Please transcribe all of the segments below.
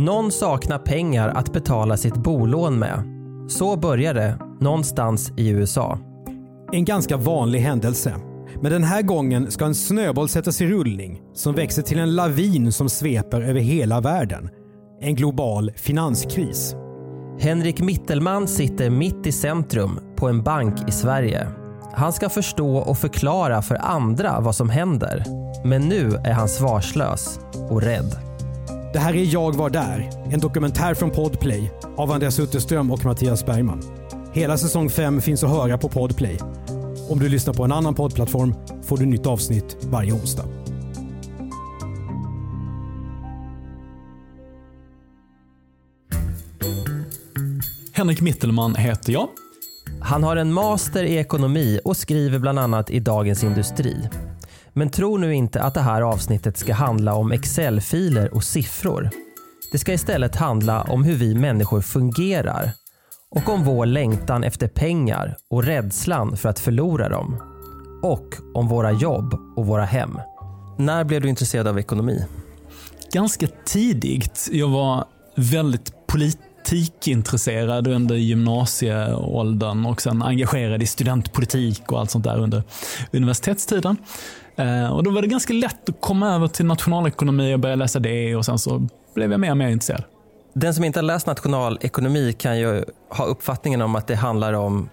Någon saknar pengar att betala sitt bolån med. Så börjar det någonstans i USA. En ganska vanlig händelse. Men den här gången ska en snöboll sättas i rullning som växer till en lavin som sveper över hela världen. En global finanskris. Henrik Mittelman sitter mitt i centrum på en bank i Sverige. Han ska förstå och förklara för andra vad som händer. Men nu är han svarslös och rädd. Det här är Jag var där, en dokumentär från Podplay av Andreas Utterström och Mattias Bergman. Hela säsong 5 finns att höra på Podplay. Om du lyssnar på en annan poddplattform får du nytt avsnitt varje onsdag. Henrik Mittelman heter jag. Han har en master i ekonomi och skriver bland annat i Dagens Industri. Men tro nu inte att det här avsnittet ska handla om Excel-filer och siffror. Det ska istället handla om hur vi människor fungerar och om vår längtan efter pengar och rädslan för att förlora dem. Och om våra jobb och våra hem. När blev du intresserad av ekonomi? Ganska tidigt. Jag var väldigt politikintresserad under gymnasieåldern och sen engagerad i studentpolitik och allt sånt där under universitetstiden. Eh, och då var det ganska lätt att komma över till nationalekonomi och börja läsa det och sen så blev jag mer och mer intresserad. Den som inte har läst nationalekonomi kan ju ha uppfattningen om att det handlar om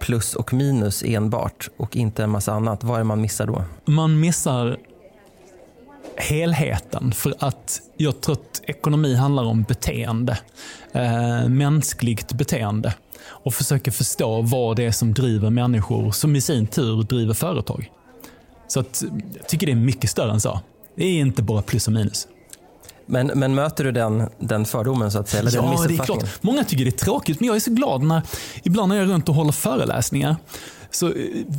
plus och minus enbart och inte en massa annat. Vad är det man missar då? Man missar helheten för att jag tror att ekonomi handlar om beteende. Eh, mänskligt beteende. Och försöker förstå vad det är som driver människor som i sin tur driver företag. Så att, jag tycker det är mycket större än så. Det är inte bara plus och minus. Men, men möter du den, den fördomen så att säga? Eller den Ja, det är klart. Många tycker det är tråkigt, men jag är så glad när, ibland när jag är runt och håller föreläsningar, så eh,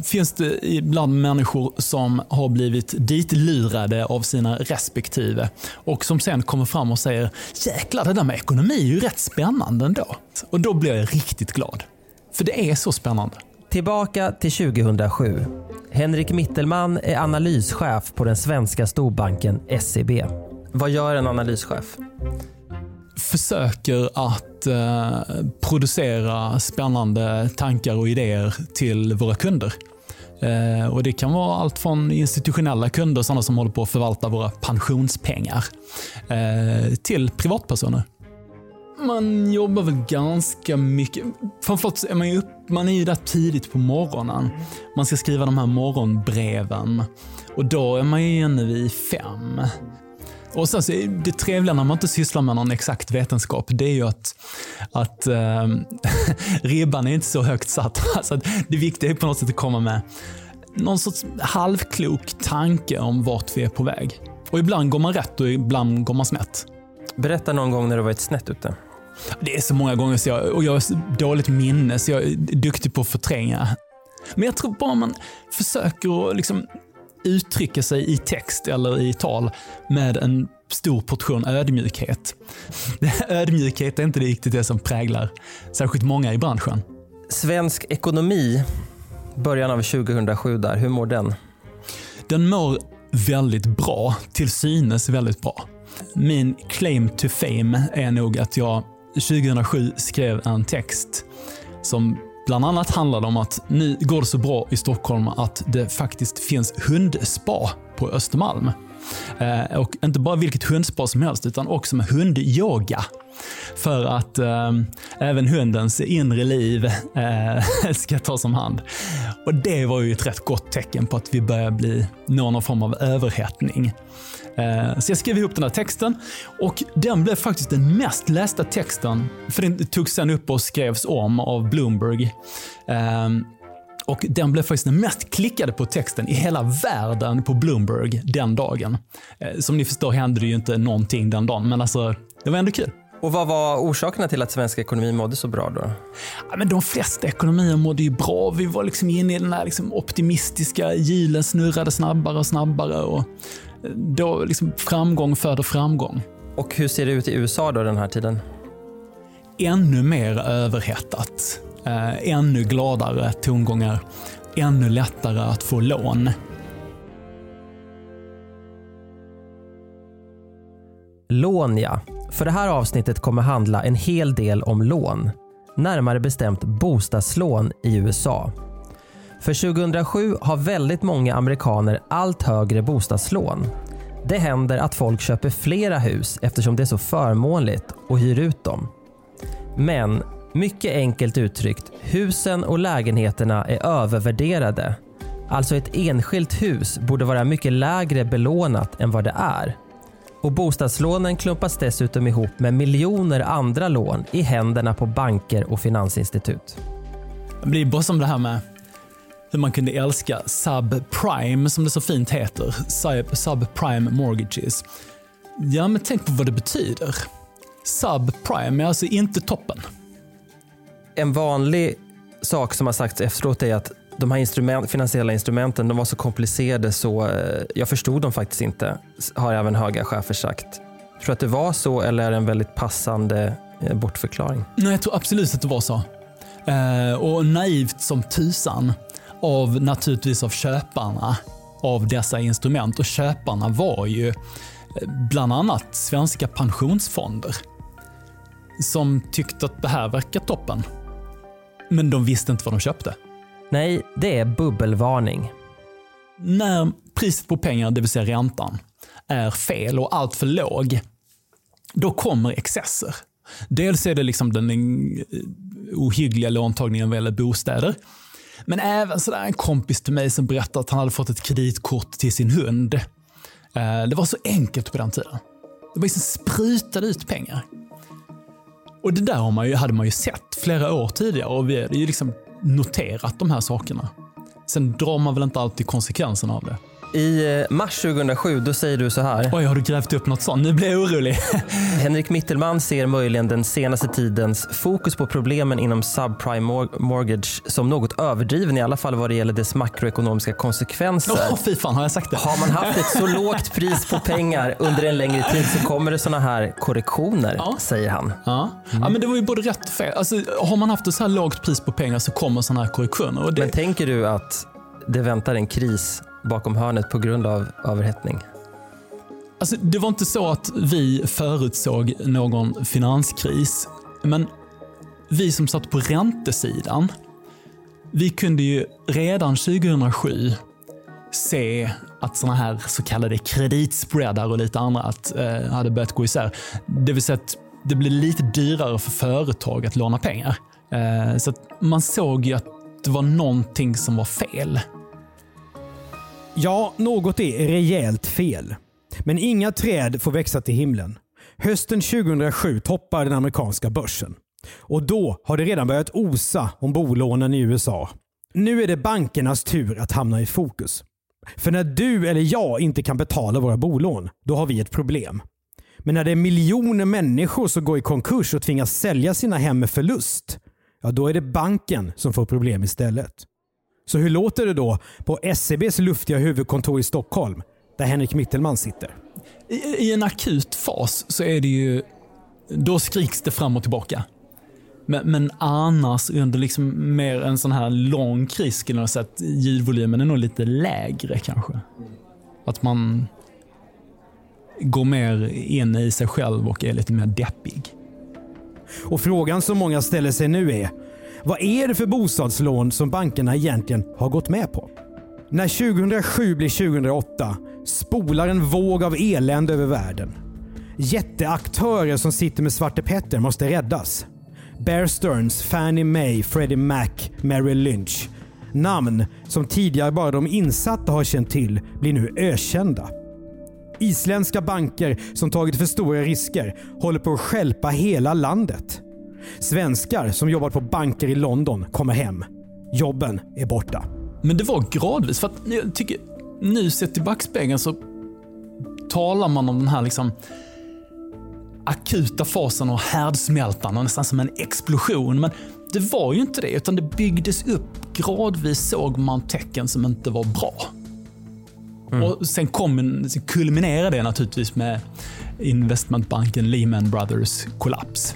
finns det ibland människor som har blivit ditlurade av sina respektive och som sen kommer fram och säger “Jäklar, det där med ekonomi är ju rätt spännande ändå”. Och då blir jag riktigt glad. För det är så spännande. Tillbaka till 2007. Henrik Mittelman är analyschef på den svenska storbanken SEB. Vad gör en analyschef? försöker att eh, producera spännande tankar och idéer till våra kunder. Eh, och Det kan vara allt från institutionella kunder, sådana som håller på att förvalta våra pensionspengar, eh, till privatpersoner. Man jobbar väl ganska mycket. Framförallt är man ju, upp, man är ju där tidigt på morgonen. Man ska skriva de här morgonbreven. Och då är man ju inne vid fem. Och sen så är det trevliga när man inte sysslar med någon exakt vetenskap, det är ju att, att äh, ribban är inte så högt satt. Alltså att det viktiga är på något sätt att komma med någon sorts halvklok tanke om vart vi är på väg. Och ibland går man rätt och ibland går man snett. Berätta någon gång när du varit snett ute. Det är så många gånger så jag, och jag har dåligt minne så jag är duktig på att förtränga. Men jag tror bara man försöker att liksom uttrycka sig i text eller i tal med en stor portion ödmjukhet. Ödmjukhet är inte riktigt det som präglar särskilt många i branschen. Svensk ekonomi, början av 2007 där, hur mår den? Den mår väldigt bra, till synes väldigt bra. Min claim to fame är nog att jag 2007 skrev en text som bland annat handlade om att nu går det så bra i Stockholm att det faktiskt finns hundspa på Östermalm. Eh, och inte bara vilket hundspa som helst, utan också med hundyoga. För att eh, även hundens inre liv eh, ska tas om hand. Och det var ju ett rätt gott tecken på att vi börjar bli någon form av överhettning. Eh, Så jag skrev ihop den här texten och den blev faktiskt den mest lästa texten. För den togs sen upp och skrevs om av Bloomberg. Ehm, och den blev faktiskt den mest klickade på texten i hela världen på Bloomberg den dagen. Eh, som ni förstår hände det ju inte någonting den dagen, men alltså, det var ändå kul. Och vad var orsakerna till att svensk ekonomi mådde så bra då? Ja, men de flesta ekonomier mådde ju bra. Vi var liksom inne i den här liksom optimistiska, hjulen snurrade snabbare och snabbare. Och då liksom framgång föder framgång. Och hur ser det ut i USA då den här tiden? Ännu mer överhettat. Eh, ännu gladare tongångar. Ännu lättare att få lån. Lån ja. För det här avsnittet kommer handla en hel del om lån. Närmare bestämt bostadslån i USA. För 2007 har väldigt många amerikaner allt högre bostadslån. Det händer att folk köper flera hus eftersom det är så förmånligt och hyr ut dem. Men mycket enkelt uttryckt, husen och lägenheterna är övervärderade. Alltså ett enskilt hus borde vara mycket lägre belånat än vad det är. Och bostadslånen klumpas dessutom ihop med miljoner andra lån i händerna på banker och finansinstitut. Det blir bara som det här med hur man kunde älska subprime, som det så fint heter. Sub, subprime mortgages. Ja, men tänk på vad det betyder. Subprime är alltså inte toppen. En vanlig sak som har sagts efteråt är att de här instrument, finansiella instrumenten de var så komplicerade så eh, jag förstod dem faktiskt inte, har även höga chefer sagt. Tror du att det var så eller är det en väldigt passande eh, bortförklaring? Nej, jag tror absolut att det var så. Eh, och naivt som tusan av naturligtvis av köparna av dessa instrument. Och köparna var ju bland annat svenska pensionsfonder som tyckte att det här verkar toppen. Men de visste inte vad de köpte. Nej, det är bubbelvarning. När priset på pengar, det vill säga räntan, är fel och allt för låg, då kommer excesser. Dels är det liksom den ohyggliga låntagningen vad gäller bostäder. Men även sådär en kompis till mig som berättade att han hade fått ett kreditkort till sin hund. Eh, det var så enkelt på den tiden. Det var liksom sprutade ut pengar. Och det där hade man ju sett flera år tidigare och vi hade ju liksom noterat de här sakerna. Sen drar man väl inte alltid konsekvenserna av det. I eh, mars 2007 då säger du så här. Oj, har du grävt upp något sånt? Nu blir jag orolig. Henrik Mittelman ser möjligen den senaste tidens fokus på problemen inom subprime mortgage som något överdriven, i alla fall vad det gäller dess makroekonomiska konsekvenser. Åh, oh, fy fan, har jag sagt det? Har man haft ett så lågt pris på pengar under en längre tid så kommer det såna här korrektioner, ja. säger han. Ja. Mm. ja, men det var ju både rätt och fel. Alltså, har man haft ett så här lågt pris på pengar så kommer såna här korrektioner. Det... Men tänker du att det väntar en kris bakom hörnet på grund av överhettning? Alltså, det var inte så att vi förutsåg någon finanskris, men vi som satt på räntesidan, vi kunde ju redan 2007 se att sådana här så kallade kreditspreadar och lite annat eh, hade börjat gå isär. Det vill säga att det blev lite dyrare för företag att låna pengar. Eh, så man såg ju att det var någonting som var fel. Ja, något är rejält fel. Men inga träd får växa till himlen. Hösten 2007 toppar den amerikanska börsen. Och då har det redan börjat osa om bolånen i USA. Nu är det bankernas tur att hamna i fokus. För när du eller jag inte kan betala våra bolån, då har vi ett problem. Men när det är miljoner människor som går i konkurs och tvingas sälja sina hem med förlust, ja då är det banken som får problem istället. Så hur låter det då på SEBs luftiga huvudkontor i Stockholm, där Henrik Mittelman sitter? I, I, en akut fas så är det ju, då skriks det fram och tillbaka. Men, men annars under liksom mer en sån här lång kris skulle jag säga att ljudvolymen är nog lite lägre kanske. Att man går mer in i sig själv och är lite mer deppig. Och frågan som många ställer sig nu är, vad är det för bostadslån som bankerna egentligen har gått med på? När 2007 blir 2008 spolar en våg av elände över världen. Jätteaktörer som sitter med Svarte Petter måste räddas. Bear Stearns, Fannie Mae, Freddie Mac, Merrill Lynch. Namn som tidigare bara de insatta har känt till blir nu ökända. Isländska banker som tagit för stora risker håller på att skälpa hela landet. Svenskar som jobbat på banker i London kommer hem. Jobben är borta. Men det var gradvis. För att jag tycker, nu sett i backspegeln så talar man om den här liksom akuta fasen och härdsmältan och nästan som en explosion. Men det var ju inte det, utan det byggdes upp. Gradvis såg man tecken som inte var bra. Och sen, kom, sen kulminerade det naturligtvis med investmentbanken Lehman Brothers kollaps.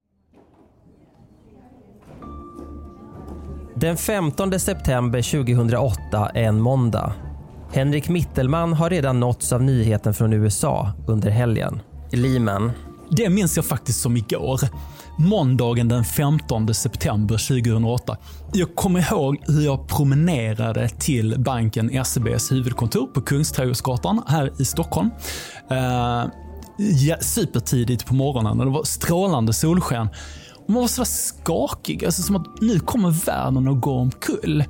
Den 15 september 2008 är en måndag. Henrik Mittelman har redan nåtts av nyheten från USA under helgen. Lehman. Det minns jag faktiskt som igår. Måndagen den 15 september 2008. Jag kommer ihåg hur jag promenerade till banken SEBs huvudkontor på Kungsträdgårdsgatan här i Stockholm. Uh, ja, supertidigt på morgonen och det var strålande solsken. Och man var så skakig, alltså som att nu kommer världen att gå omkull.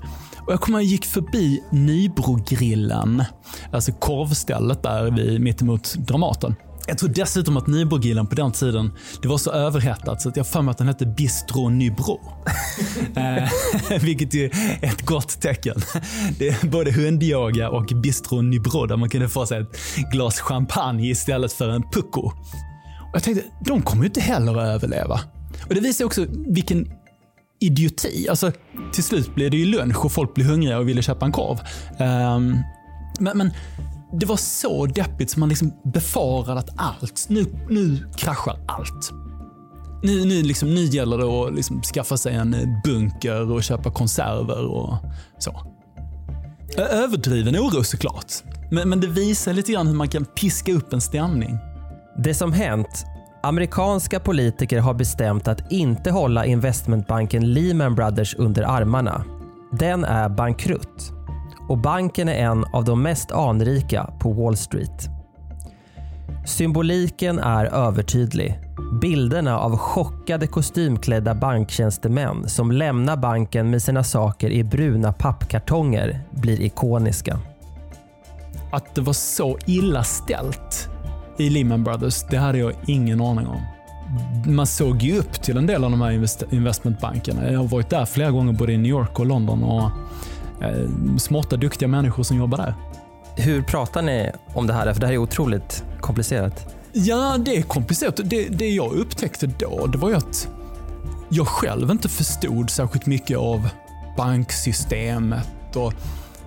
Och jag kommer jag gick förbi Nybrogrillen, alltså korvstället där vid, mittemot Dramaten. Jag tror dessutom att Nybrogrillen på den tiden, det var så överhettat så att jag för mig att den hette Bistro Nybro. eh, vilket är ett gott tecken. Det är både hundyoga och Bistro Nybro där man kunde få sig ett glas champagne istället för en pucko. Och jag tänkte, de kommer ju inte heller att överleva. Och Det visar också vilken idioti. Alltså, till slut blev det ju lunch och folk blev hungriga och ville köpa en korv. Um, men, men, det var så deppigt som man liksom befarade att allt, nu, nu kraschar allt. Nu, nu, liksom, nu gäller det att liksom skaffa sig en bunker och köpa konserver och så. Överdriven oro såklart. Men, men det visar lite grann hur man kan piska upp en stämning. Det som hänt Amerikanska politiker har bestämt att inte hålla investmentbanken Lehman Brothers under armarna. Den är bankrutt och banken är en av de mest anrika på Wall Street. Symboliken är övertydlig. Bilderna av chockade kostymklädda banktjänstemän som lämnar banken med sina saker i bruna pappkartonger blir ikoniska. Att det var så illa ställt i Lehman Brothers, det hade jag ingen aning om. Man såg ju upp till en del av de här investmentbankerna. Jag har varit där flera gånger både i New York och London och eh, smarta, duktiga människor som jobbar där. Hur pratar ni om det här? För det här är otroligt komplicerat. Ja, det är komplicerat. Det, det jag upptäckte då, det var ju att jag själv inte förstod särskilt mycket av banksystemet och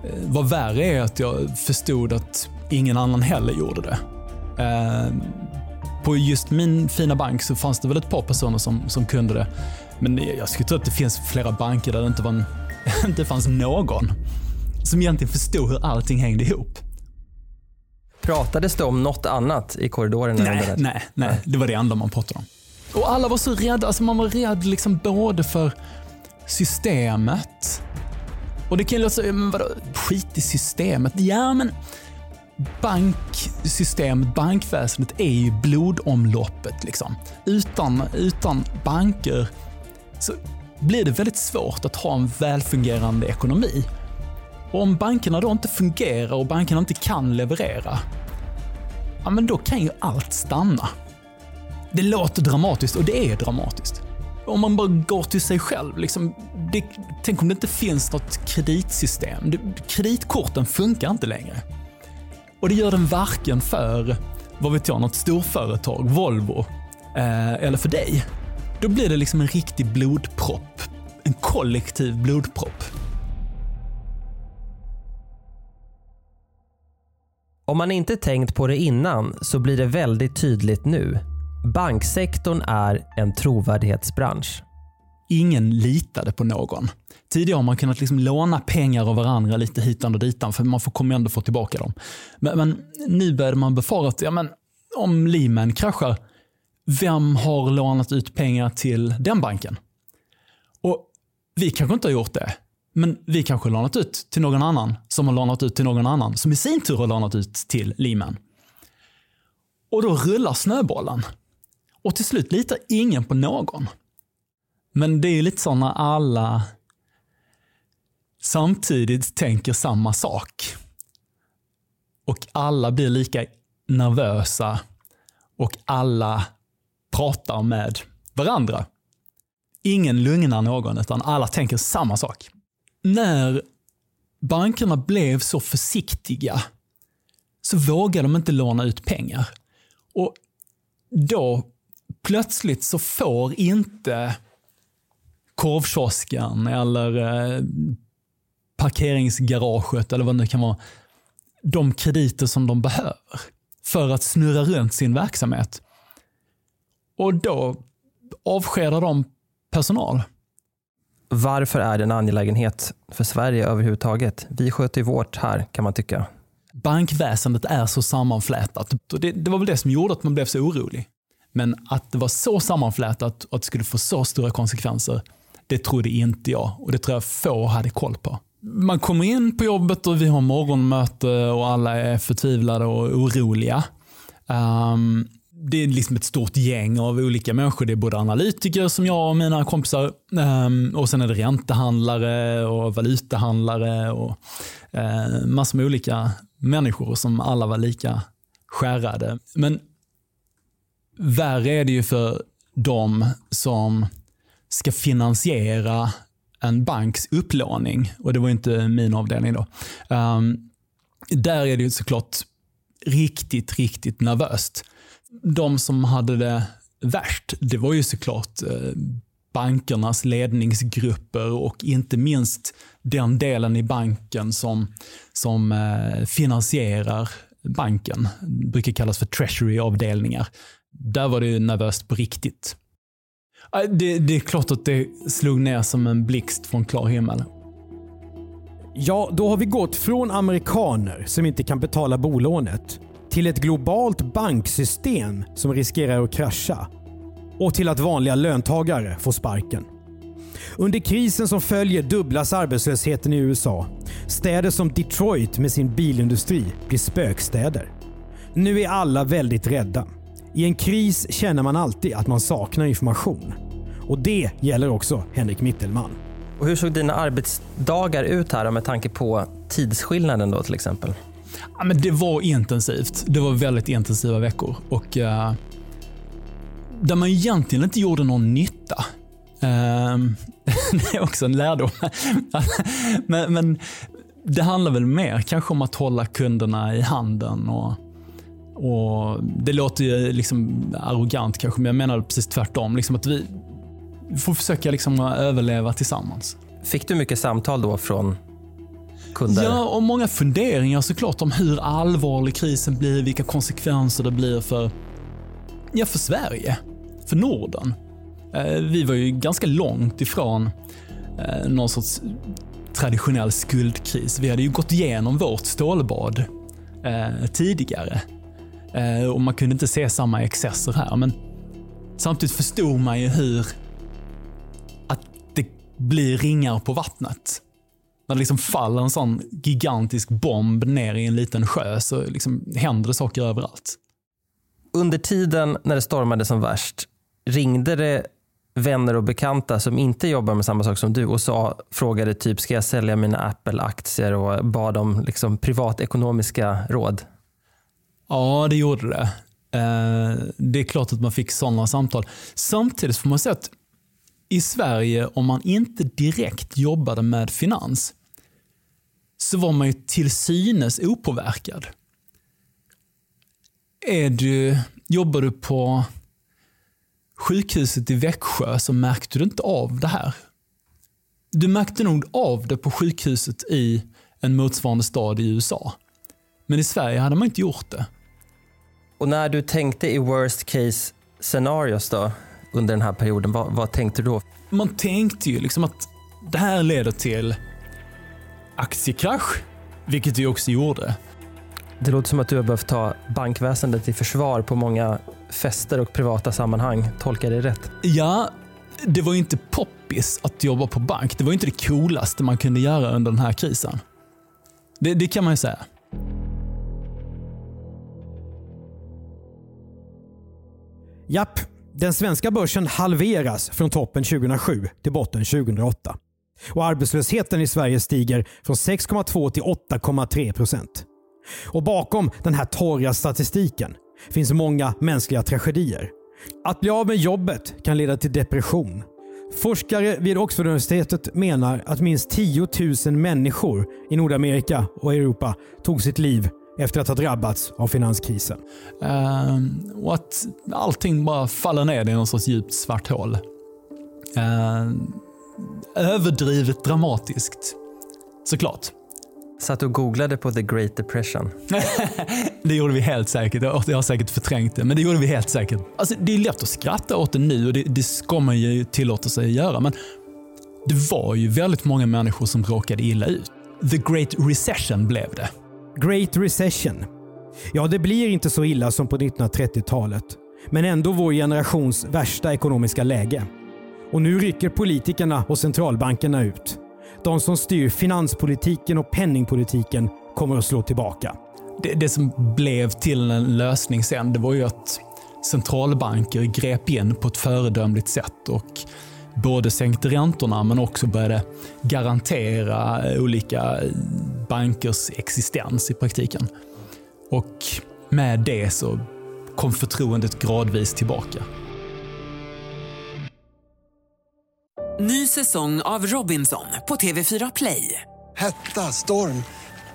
eh, vad värre är att jag förstod att ingen annan heller gjorde det. Eh, på just min fina bank så fanns det väl ett par personer som, som kunde det. Men jag skulle tro att det finns flera banker där det inte, var en, inte fanns någon som egentligen förstod hur allting hängde ihop. Pratades det om något annat i korridorerna? Nej, nej, nej, det var det enda man pratade om. Och alla var så rädda, alltså man var rädd liksom både för systemet och det kan ju låta så, men vadå, skit i systemet. Ja, men banksystemet, bankväsendet är ju blodomloppet. Liksom. Utan, utan banker så blir det väldigt svårt att ha en välfungerande ekonomi. Och om bankerna då inte fungerar och bankerna inte kan leverera, ja men då kan ju allt stanna. Det låter dramatiskt och det är dramatiskt. Om man bara går till sig själv. Liksom, det, tänk om det inte finns något kreditsystem. Det, kreditkorten funkar inte längre. Och det gör den varken för, vad vet jag, något storföretag, Volvo, eh, eller för dig. Då blir det liksom en riktig blodpropp. En kollektiv blodpropp. Om man inte tänkt på det innan så blir det väldigt tydligt nu. Banksektorn är en trovärdighetsbransch ingen litade på någon. Tidigare har man kunnat liksom låna pengar av varandra lite hitan och ditan för man får, kommer ändå få tillbaka dem. Men, men nu började man befara att ja, men, om Lehman kraschar, vem har lånat ut pengar till den banken? Och Vi kanske inte har gjort det, men vi kanske har lånat ut till någon annan som har lånat ut till någon annan som i sin tur har lånat ut till Lehman. Och då rullar snöbollen. Och till slut litar ingen på någon. Men det är lite så när alla samtidigt tänker samma sak. Och alla blir lika nervösa och alla pratar med varandra. Ingen lugnar någon utan alla tänker samma sak. När bankerna blev så försiktiga så vågade de inte låna ut pengar. Och då plötsligt så får inte korvkiosken eller eh, parkeringsgaraget eller vad det nu kan vara, de krediter som de behöver för att snurra runt sin verksamhet. Och då avskedar de personal. Varför är det en angelägenhet för Sverige överhuvudtaget? Vi sköter ju vårt här kan man tycka. Bankväsendet är så sammanflätat. Det, det var väl det som gjorde att man blev så orolig. Men att det var så sammanflätat och att det skulle få så stora konsekvenser, det trodde inte jag och det tror jag få hade koll på. Man kommer in på jobbet och vi har morgonmöte och alla är förtvivlade och oroliga. Um, det är liksom ett stort gäng av olika människor. Det är både analytiker som jag och mina kompisar um, och sen är det räntehandlare och valutahandlare och uh, massor med olika människor som alla var lika skärrade. Men värre är det ju för de som ska finansiera en banks upplåning. Och det var inte min avdelning då. Um, där är det ju såklart riktigt, riktigt nervöst. De som hade det värst, det var ju såklart eh, bankernas ledningsgrupper och inte minst den delen i banken som, som eh, finansierar banken. Det brukar kallas för treasury-avdelningar. Där var det nervöst på riktigt. Äh, det, det, är klart att det slog ner som en blixt från klar himmel. Ja, då har vi gått från amerikaner som inte kan betala bolånet till ett globalt banksystem som riskerar att krascha och till att vanliga löntagare får sparken. Under krisen som följer dubblas arbetslösheten i USA. Städer som Detroit med sin bilindustri blir spökstäder. Nu är alla väldigt rädda. I en kris känner man alltid att man saknar information. Och det gäller också Henrik Mittelman. Och hur såg dina arbetsdagar ut här med tanke på tidsskillnaden då till exempel? Ja, men det var intensivt. Det var väldigt intensiva veckor. Och uh, Där man egentligen inte gjorde någon nytta. Uh, det är också en lärdom. men, men, det handlar väl mer kanske om att hålla kunderna i handen och och Det låter ju liksom arrogant kanske, men jag menar precis tvärtom. Liksom att vi får försöka liksom överleva tillsammans. Fick du mycket samtal då från kunder? Ja, och många funderingar såklart om hur allvarlig krisen blir, vilka konsekvenser det blir för, ja, för Sverige, för Norden. Eh, vi var ju ganska långt ifrån eh, någon sorts traditionell skuldkris. Vi hade ju gått igenom vårt stålbad eh, tidigare. Eh, och man kunde inte se samma excesser här. Men samtidigt förstod man ju hur att det blir ringar på vattnet. När det liksom faller en sån gigantisk bomb ner i en liten sjö så liksom händer det saker överallt. Under tiden när det stormade som värst, ringde det vänner och bekanta som inte jobbar med samma sak som du och sa, frågade typ ska jag sälja mina Apple-aktier och bad om liksom privatekonomiska råd? Ja, det gjorde det. Eh, det är klart att man fick sådana samtal. Samtidigt får man säga att i Sverige, om man inte direkt jobbade med finans, så var man ju till synes opåverkad. Är du, jobbar du på sjukhuset i Växjö så märkte du inte av det här. Du märkte nog av det på sjukhuset i en motsvarande stad i USA. Men i Sverige hade man inte gjort det. Och när du tänkte i worst case scenarios då, under den här perioden, vad, vad tänkte du då? man tänkte ju liksom att det här leder till aktiekrasch, vilket det också gjorde. Det låter som att du har behövt ta bankväsendet i försvar på många fester och privata sammanhang. Tolkar det rätt? Ja, det var ju inte poppis att jobba på bank. Det var ju inte det coolaste man kunde göra under den här krisen. Det, det kan man ju säga. Japp, den svenska börsen halveras från toppen 2007 till botten 2008. Och arbetslösheten i Sverige stiger från 6,2 till 8,3 procent. Och bakom den här torra statistiken finns många mänskliga tragedier. Att bli av med jobbet kan leda till depression. Forskare vid Oxforduniversitetet menar att minst 10 000 människor i Nordamerika och Europa tog sitt liv efter att ha drabbats av finanskrisen. Uh, och att allting bara faller ner i någon sorts djupt svart hål. Uh, överdrivet dramatiskt, såklart. Satt och googlade på the great depression. det gjorde vi helt säkert. Jag har säkert förträngt det, men det gjorde vi helt säkert. Alltså, det är lätt att skratta åt det nu och det, det ska man ju tillåta sig att göra, men det var ju väldigt många människor som råkade illa ut. The Great Recession blev det. Great Recession. Ja, det blir inte så illa som på 1930-talet, men ändå vår generations värsta ekonomiska läge. Och nu rycker politikerna och centralbankerna ut. De som styr finanspolitiken och penningpolitiken kommer att slå tillbaka. Det, det som blev till en lösning sen, det var ju att centralbanker grep in på ett föredömligt sätt och både sänkte räntorna men också började garantera olika bankers existens i praktiken. Och med det så kom förtroendet gradvis tillbaka. Ny säsong av Robinson på TV4 Play. Hetta, storm,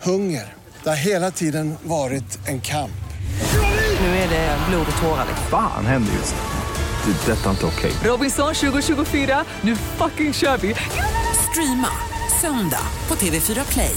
hunger. Det har hela tiden varit en kamp. Nu är det blod och tårar. Fan händer just det. Det är detta inte okej. Robinson 2024, nu fucking kör vi! Streama söndag på TV4 Play.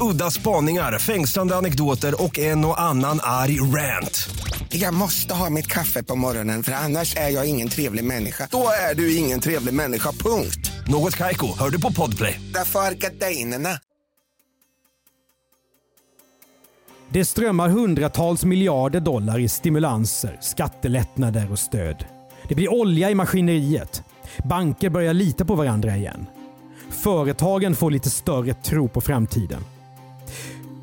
Udda spaningar, fängslande anekdoter och en och annan arg rant. Jag måste ha mitt kaffe på morgonen för annars är jag ingen trevlig människa. Då är du ingen trevlig människa, punkt. Något Kaiko, hör du på Podplay. Därför är gardinerna. Det strömmar hundratals miljarder dollar i stimulanser, skattelättnader och stöd. Det blir olja i maskineriet. Banker börjar lita på varandra igen. Företagen får lite större tro på framtiden.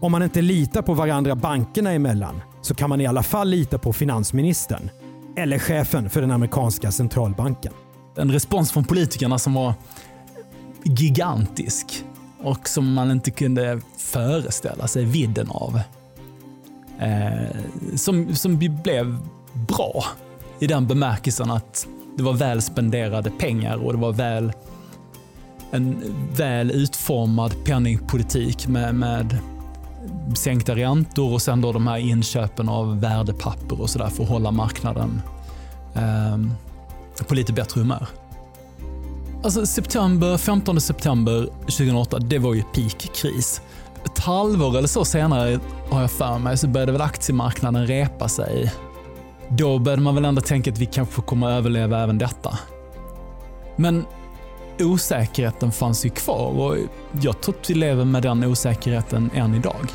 Om man inte litar på varandra bankerna emellan så kan man i alla fall lita på finansministern. Eller chefen för den amerikanska centralbanken. En respons från politikerna som var gigantisk och som man inte kunde föreställa sig vidden av. Eh, som, som blev bra i den bemärkelsen att det var väl spenderade pengar och det var väl en väl utformad penningpolitik med, med sänkta räntor och sen då de här inköpen av värdepapper och sådär för att hålla marknaden eh, på lite bättre humör. Alltså september, 15 september 2008, det var ju peakkris. Ett halvår eller så senare har jag för mig så började väl aktiemarknaden repa sig då började man väl ändå tänka att vi kanske kommer att överleva även detta. Men osäkerheten fanns ju kvar och jag tror att vi lever med den osäkerheten än idag.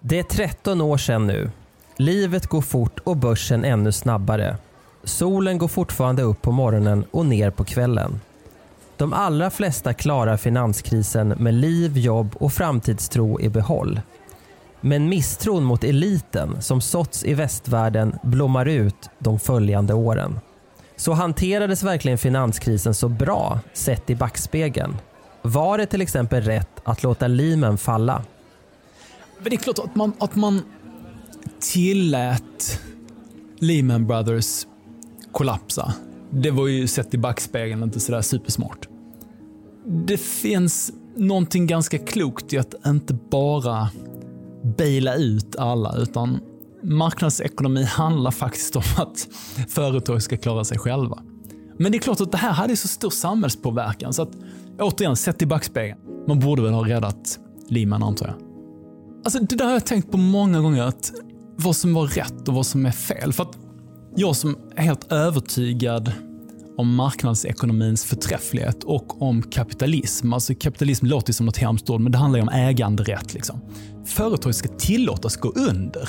Det är 13 år sedan nu. Livet går fort och börsen ännu snabbare. Solen går fortfarande upp på morgonen och ner på kvällen. De allra flesta klarar finanskrisen med liv, jobb och framtidstro i behåll. Men misstron mot eliten som såtts i västvärlden blommar ut de följande åren. Så hanterades verkligen finanskrisen så bra sett i backspegeln? Var det till exempel rätt att låta Lehman falla? Men det är klart att man, att man tillät Lehman Brothers kollapsa. Det var ju sett i backspegeln inte sådär supersmart. Det finns någonting ganska klokt i att inte bara baila ut alla, utan marknadsekonomi handlar faktiskt om att företag ska klara sig själva. Men det är klart att det här hade så stor samhällspåverkan så att återigen, sett i backspegeln. Man borde väl ha räddat Lehman antar jag. Alltså det där har jag tänkt på många gånger, att vad som var rätt och vad som är fel. För att jag som är helt övertygad om marknadsekonomins förträfflighet och om kapitalism. Alltså kapitalism låter som något hemskt ord, men det handlar ju om äganderätt. Liksom. Företag ska tillåtas gå under.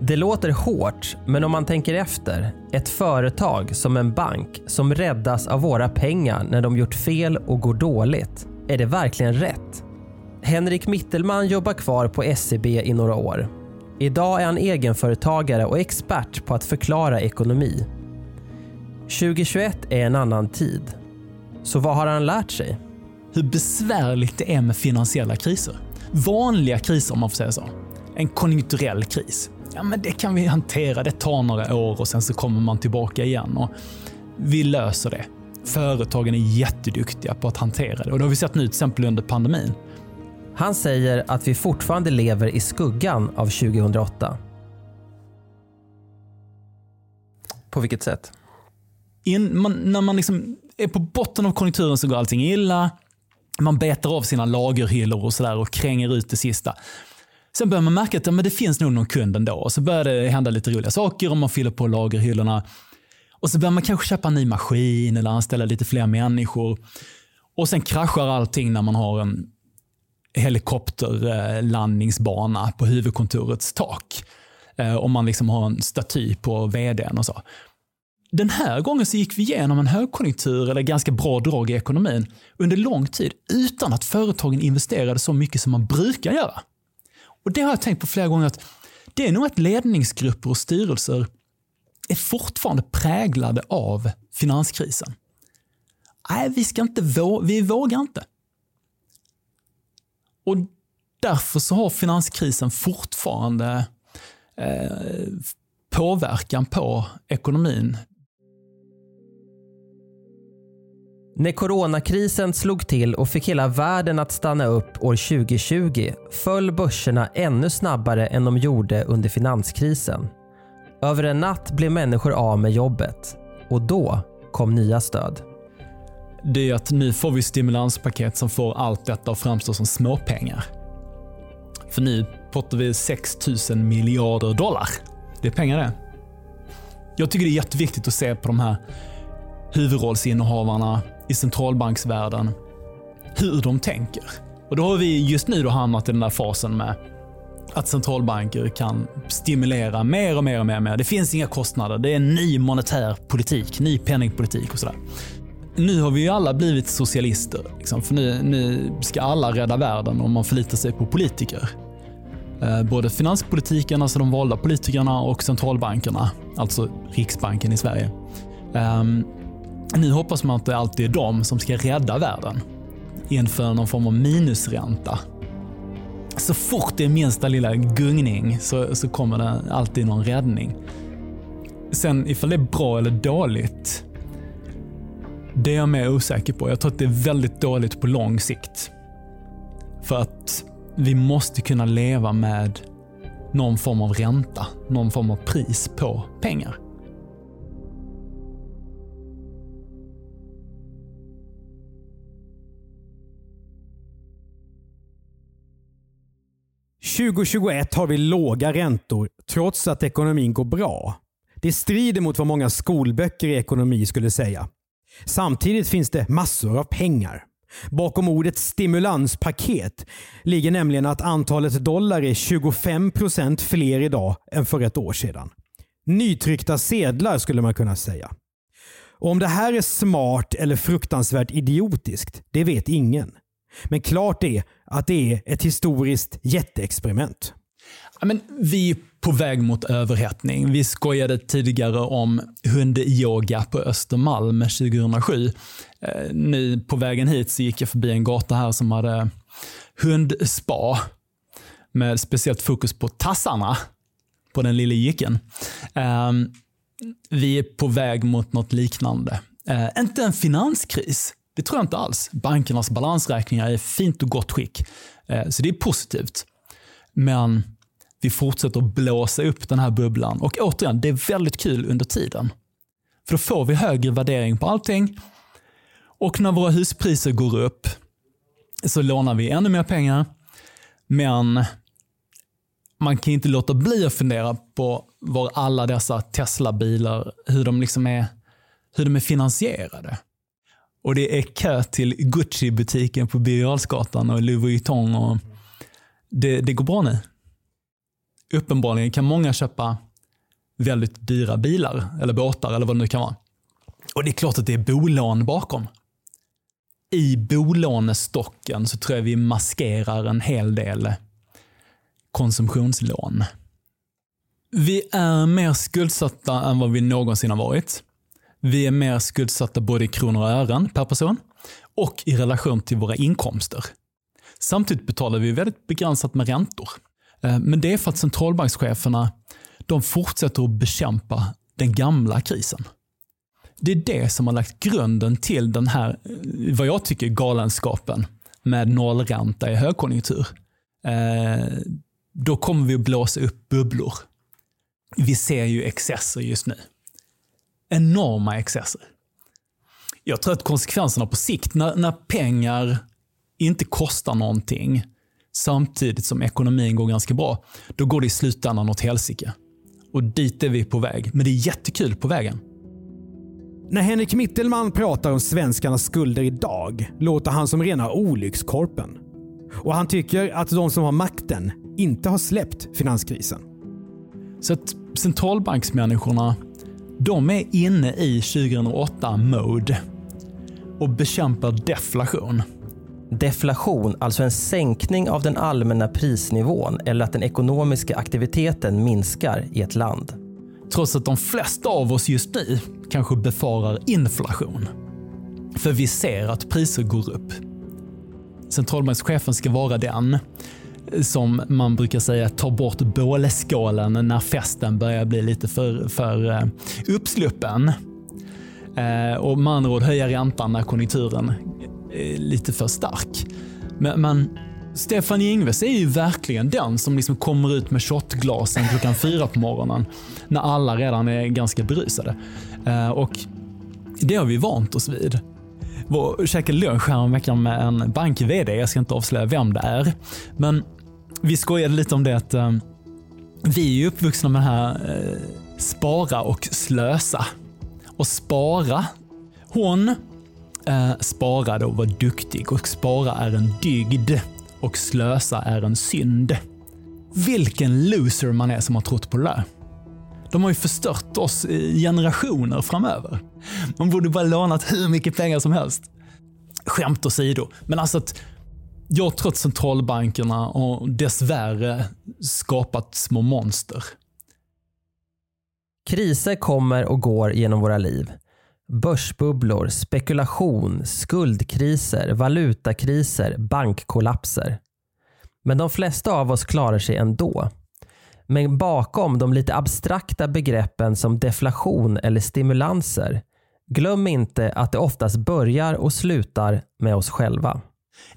Det låter hårt, men om man tänker efter. Ett företag som en bank som räddas av våra pengar när de gjort fel och går dåligt. Är det verkligen rätt? Henrik Mittelman jobbar kvar på SEB i några år. Idag är han egenföretagare och expert på att förklara ekonomi. 2021 är en annan tid. Så vad har han lärt sig? Hur besvärligt det är med finansiella kriser. Vanliga kriser om man får säga så. En konjunkturell kris. Ja, men det kan vi hantera. Det tar några år och sen så kommer man tillbaka igen. Och vi löser det. Företagen är jätteduktiga på att hantera det och det har vi sett nu till exempel under pandemin. Han säger att vi fortfarande lever i skuggan av 2008. På vilket sätt? In, man, när man liksom är på botten av konjunkturen så går allting illa. Man betar av sina lagerhyllor och sådär och kränger ut det sista. Sen börjar man märka att ja, men det finns nog någon kund ändå. Och så börjar det hända lite roliga saker och man fyller på lagerhyllorna. Och så börjar man kanske köpa en ny maskin eller anställa lite fler människor. Och sen kraschar allting när man har en helikopterlandningsbana på huvudkontorets tak. Eh, om man liksom har en staty på vdn och så. Den här gången så gick vi igenom en högkonjunktur eller ganska bra drag i ekonomin under lång tid utan att företagen investerade så mycket som man brukar göra. Och Det har jag tänkt på flera gånger att det är nog att ledningsgrupper och styrelser är fortfarande präglade av finanskrisen. Nej, vi, ska inte vå vi vågar inte. Och därför så har finanskrisen fortfarande eh, påverkan på ekonomin. När coronakrisen slog till och fick hela världen att stanna upp år 2020 föll börserna ännu snabbare än de gjorde under finanskrisen. Över en natt blev människor av med jobbet och då kom nya stöd. Det är att nu får vi stimulanspaket som får allt detta att framstå som småpengar. För nu pratar vi 6 000 miljarder dollar. Det är pengar det. Jag tycker det är jätteviktigt att se på de här huvudrollsinnehavarna centralbanksvärlden, hur de tänker. Och då har vi just nu då hamnat i den där fasen med att centralbanker kan stimulera mer och mer och mer. Och mer. Det finns inga kostnader. Det är en ny monetär politik, ny penningpolitik och sådär. Nu har vi ju alla blivit socialister. Liksom, för nu, nu ska alla rädda världen om man förlitar sig på politiker. Eh, både finanspolitiken, alltså de valda politikerna och centralbankerna, alltså Riksbanken i Sverige. Ehm, nu hoppas man att det alltid är de som ska rädda världen. inför någon form av minusränta. Så fort det är minsta lilla gungning så, så kommer det alltid någon räddning. Sen ifall det är bra eller dåligt, det är jag mer osäker på. Jag tror att det är väldigt dåligt på lång sikt. För att vi måste kunna leva med någon form av ränta, någon form av pris på pengar. 2021 har vi låga räntor trots att ekonomin går bra. Det strider mot vad många skolböcker i ekonomi skulle säga. Samtidigt finns det massor av pengar. Bakom ordet stimulanspaket ligger nämligen att antalet dollar är 25% fler idag än för ett år sedan. Nytryckta sedlar skulle man kunna säga. Och Om det här är smart eller fruktansvärt idiotiskt, det vet ingen. Men klart är att det är ett historiskt jätteexperiment. Ja, men vi är på väg mot överhettning. Vi skojade tidigare om hundyoga på Östermalm 2007. Eh, nu på vägen hit så gick jag förbi en gata här som hade hundspa med speciellt fokus på tassarna på den lilla jycken. Ehm, vi är på väg mot något liknande. Eh, inte en finanskris, det tror jag inte alls. Bankernas balansräkningar är i fint och gott skick. Eh, så det är positivt. Men Vi fortsätter att blåsa upp den här bubblan. Och återigen, det är väldigt kul under tiden. För då får vi högre värdering på allting. Och när våra huspriser går upp så lånar vi ännu mer pengar. Men man kan inte låta bli att fundera på var alla dessa Tesla-bilar, hur de liksom är, hur de är finansierade. Och det är kö till Gucci-butiken på Birger och Louis Vuitton. Och det, det går bra nu. Uppenbarligen kan många köpa väldigt dyra bilar eller båtar eller vad det nu kan vara. Och det är klart att det är bolån bakom. I bolånestocken så tror jag vi maskerar en hel del konsumtionslån. Vi är mer skuldsatta än vad vi någonsin har varit. Vi är mer skuldsatta både i kronor och ören per person och i relation till våra inkomster. Samtidigt betalar vi väldigt begränsat med räntor. Eh, men det är för att centralbankscheferna de fortsätter att bekämpa den gamla krisen. Det är det som har lagt grunden till den här, eh, vad jag tycker, galenskapen med nollränta i högkonjunktur. Eh, då kommer vi att blåsa upp bubblor. Vi ser ju excesser just nu. Enorma excesser. Jag tror att konsekvenserna på sikt, när, när pengar inte kostar någonting samtidigt som ekonomin går ganska bra, då går det i slutändan åt helsike. Och dit är vi på väg. Men det är jättekul på vägen. När Henrik Mittelman pratar om svenskarnas skulder idag låter han som rena olyckskorpen. Och han tycker att de som har makten inte har släppt finanskrisen. Så att centralbanksmänniskorna, de är inne i 2008-mode och bekämpar deflation. Deflation, alltså en sänkning av den allmänna prisnivån eller att den ekonomiska aktiviteten minskar i ett land. Trots att de flesta av oss just nu kanske befarar inflation. För vi ser att priser går upp. Centralbankschefen ska vara den som man brukar säga tar bort bålskålen när festen börjar bli lite för, för eh, uppsluppen. Eh, och med andra ord höja räntan när konjunkturen är lite för stark. Men, men Stefan Ingves är ju verkligen den som liksom kommer ut med shotglasen klockan fyra på morgonen när alla redan är ganska berusade. Och det har vi vant oss vid var käkade lunch häromveckan med en bank-VD. Jag ska inte avslöja vem det är. Men vi skojade lite om det att eh, vi är uppvuxna med det här eh, spara och slösa. Och spara, hon eh, sparade och var duktig och spara är en dygd och slösa är en synd. Vilken loser man är som har trott på det där. De har ju förstört oss i generationer framöver. Man borde bara lånat hur mycket pengar som helst. Skämt åsido, men alltså att jag tror att centralbankerna har dessvärre skapat små monster. Kriser kommer och går genom våra liv. Börsbubblor, spekulation, skuldkriser, valutakriser, bankkollapser. Men de flesta av oss klarar sig ändå. Men bakom de lite abstrakta begreppen som deflation eller stimulanser, glöm inte att det oftast börjar och slutar med oss själva.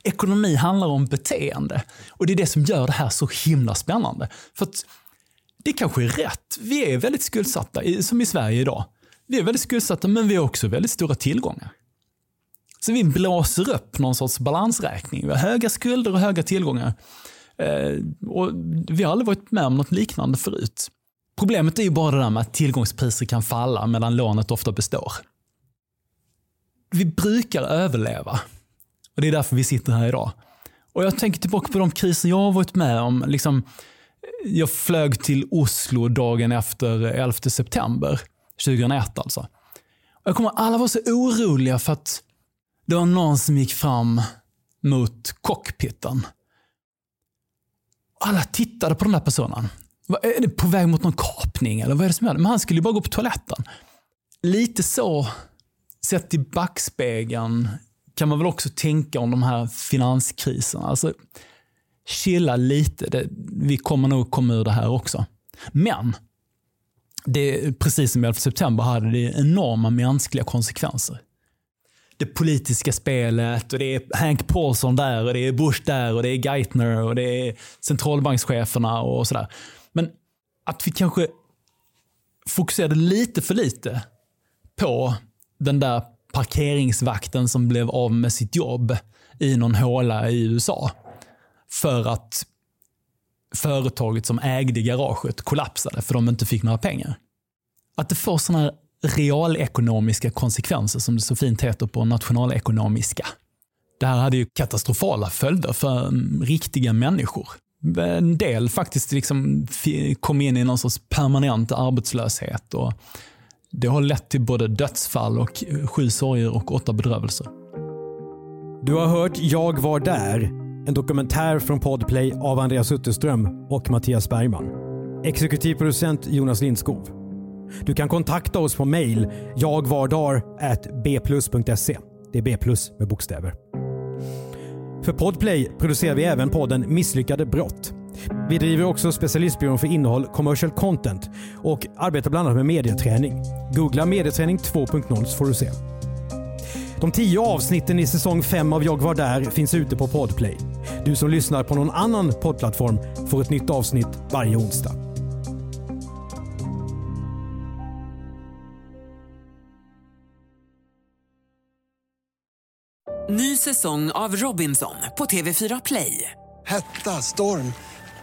Ekonomi handlar om beteende och det är det som gör det här så himla spännande. För att det kanske är rätt. Vi är väldigt skuldsatta, som i Sverige idag. Vi är väldigt skuldsatta, men vi har också väldigt stora tillgångar. Så vi blåser upp någon sorts balansräkning. Vi har höga skulder och höga tillgångar. Eh, och vi har aldrig varit med om något liknande förut. Problemet är ju bara det där med att tillgångspriser kan falla medan lånet ofta består. Vi brukar överleva. Och Det är därför vi sitter här idag. Och Jag tänker tillbaka på de kriser jag har varit med om. Liksom, jag flög till Oslo dagen efter 11 september 2001. Alltså. Och jag kommer alla var så oroliga för att det var någon som gick fram mot cockpiten alla tittade på den där personen. Är det på väg mot någon kapning eller vad är det som händer? Men han skulle ju bara gå på toaletten. Lite så, sett i backspegeln, kan man väl också tänka om de här finanskriserna. Alltså, chilla lite. Det, vi kommer nog komma ur det här också. Men, det, precis som i 11 september hade det enorma mänskliga konsekvenser det politiska spelet och det är Hank Paulson där och det är Bush där och det är Geithner och det är centralbankscheferna och sådär. Men att vi kanske fokuserade lite för lite på den där parkeringsvakten som blev av med sitt jobb i någon håla i USA. För att företaget som ägde garaget kollapsade för de inte fick några pengar. Att det får sådana realekonomiska konsekvenser som det så fint heter på nationalekonomiska. Det här hade ju katastrofala följder för riktiga människor. En del faktiskt liksom kom in i någon sorts permanent arbetslöshet. Och det har lett till både dödsfall och sju sorger och åtta bedrövelser. Du har hört Jag var där, en dokumentär från Podplay av Andreas Utterström och Mattias Bergman. Exekutiv producent Jonas Lindskov. Du kan kontakta oss på mail jagvardar.bplus.se. Det är B plus med bokstäver. För Podplay producerar vi även podden Misslyckade brott. Vi driver också specialistbyrån för innehåll Commercial Content och arbetar bland annat med medieträning. Googla medieträning 2.0 så får du se. De tio avsnitten i säsong 5 av Jag var där finns ute på Podplay. Du som lyssnar på någon annan poddplattform får ett nytt avsnitt varje onsdag. Ny säsong av Robinson på TV4 Play. Hetta, storm,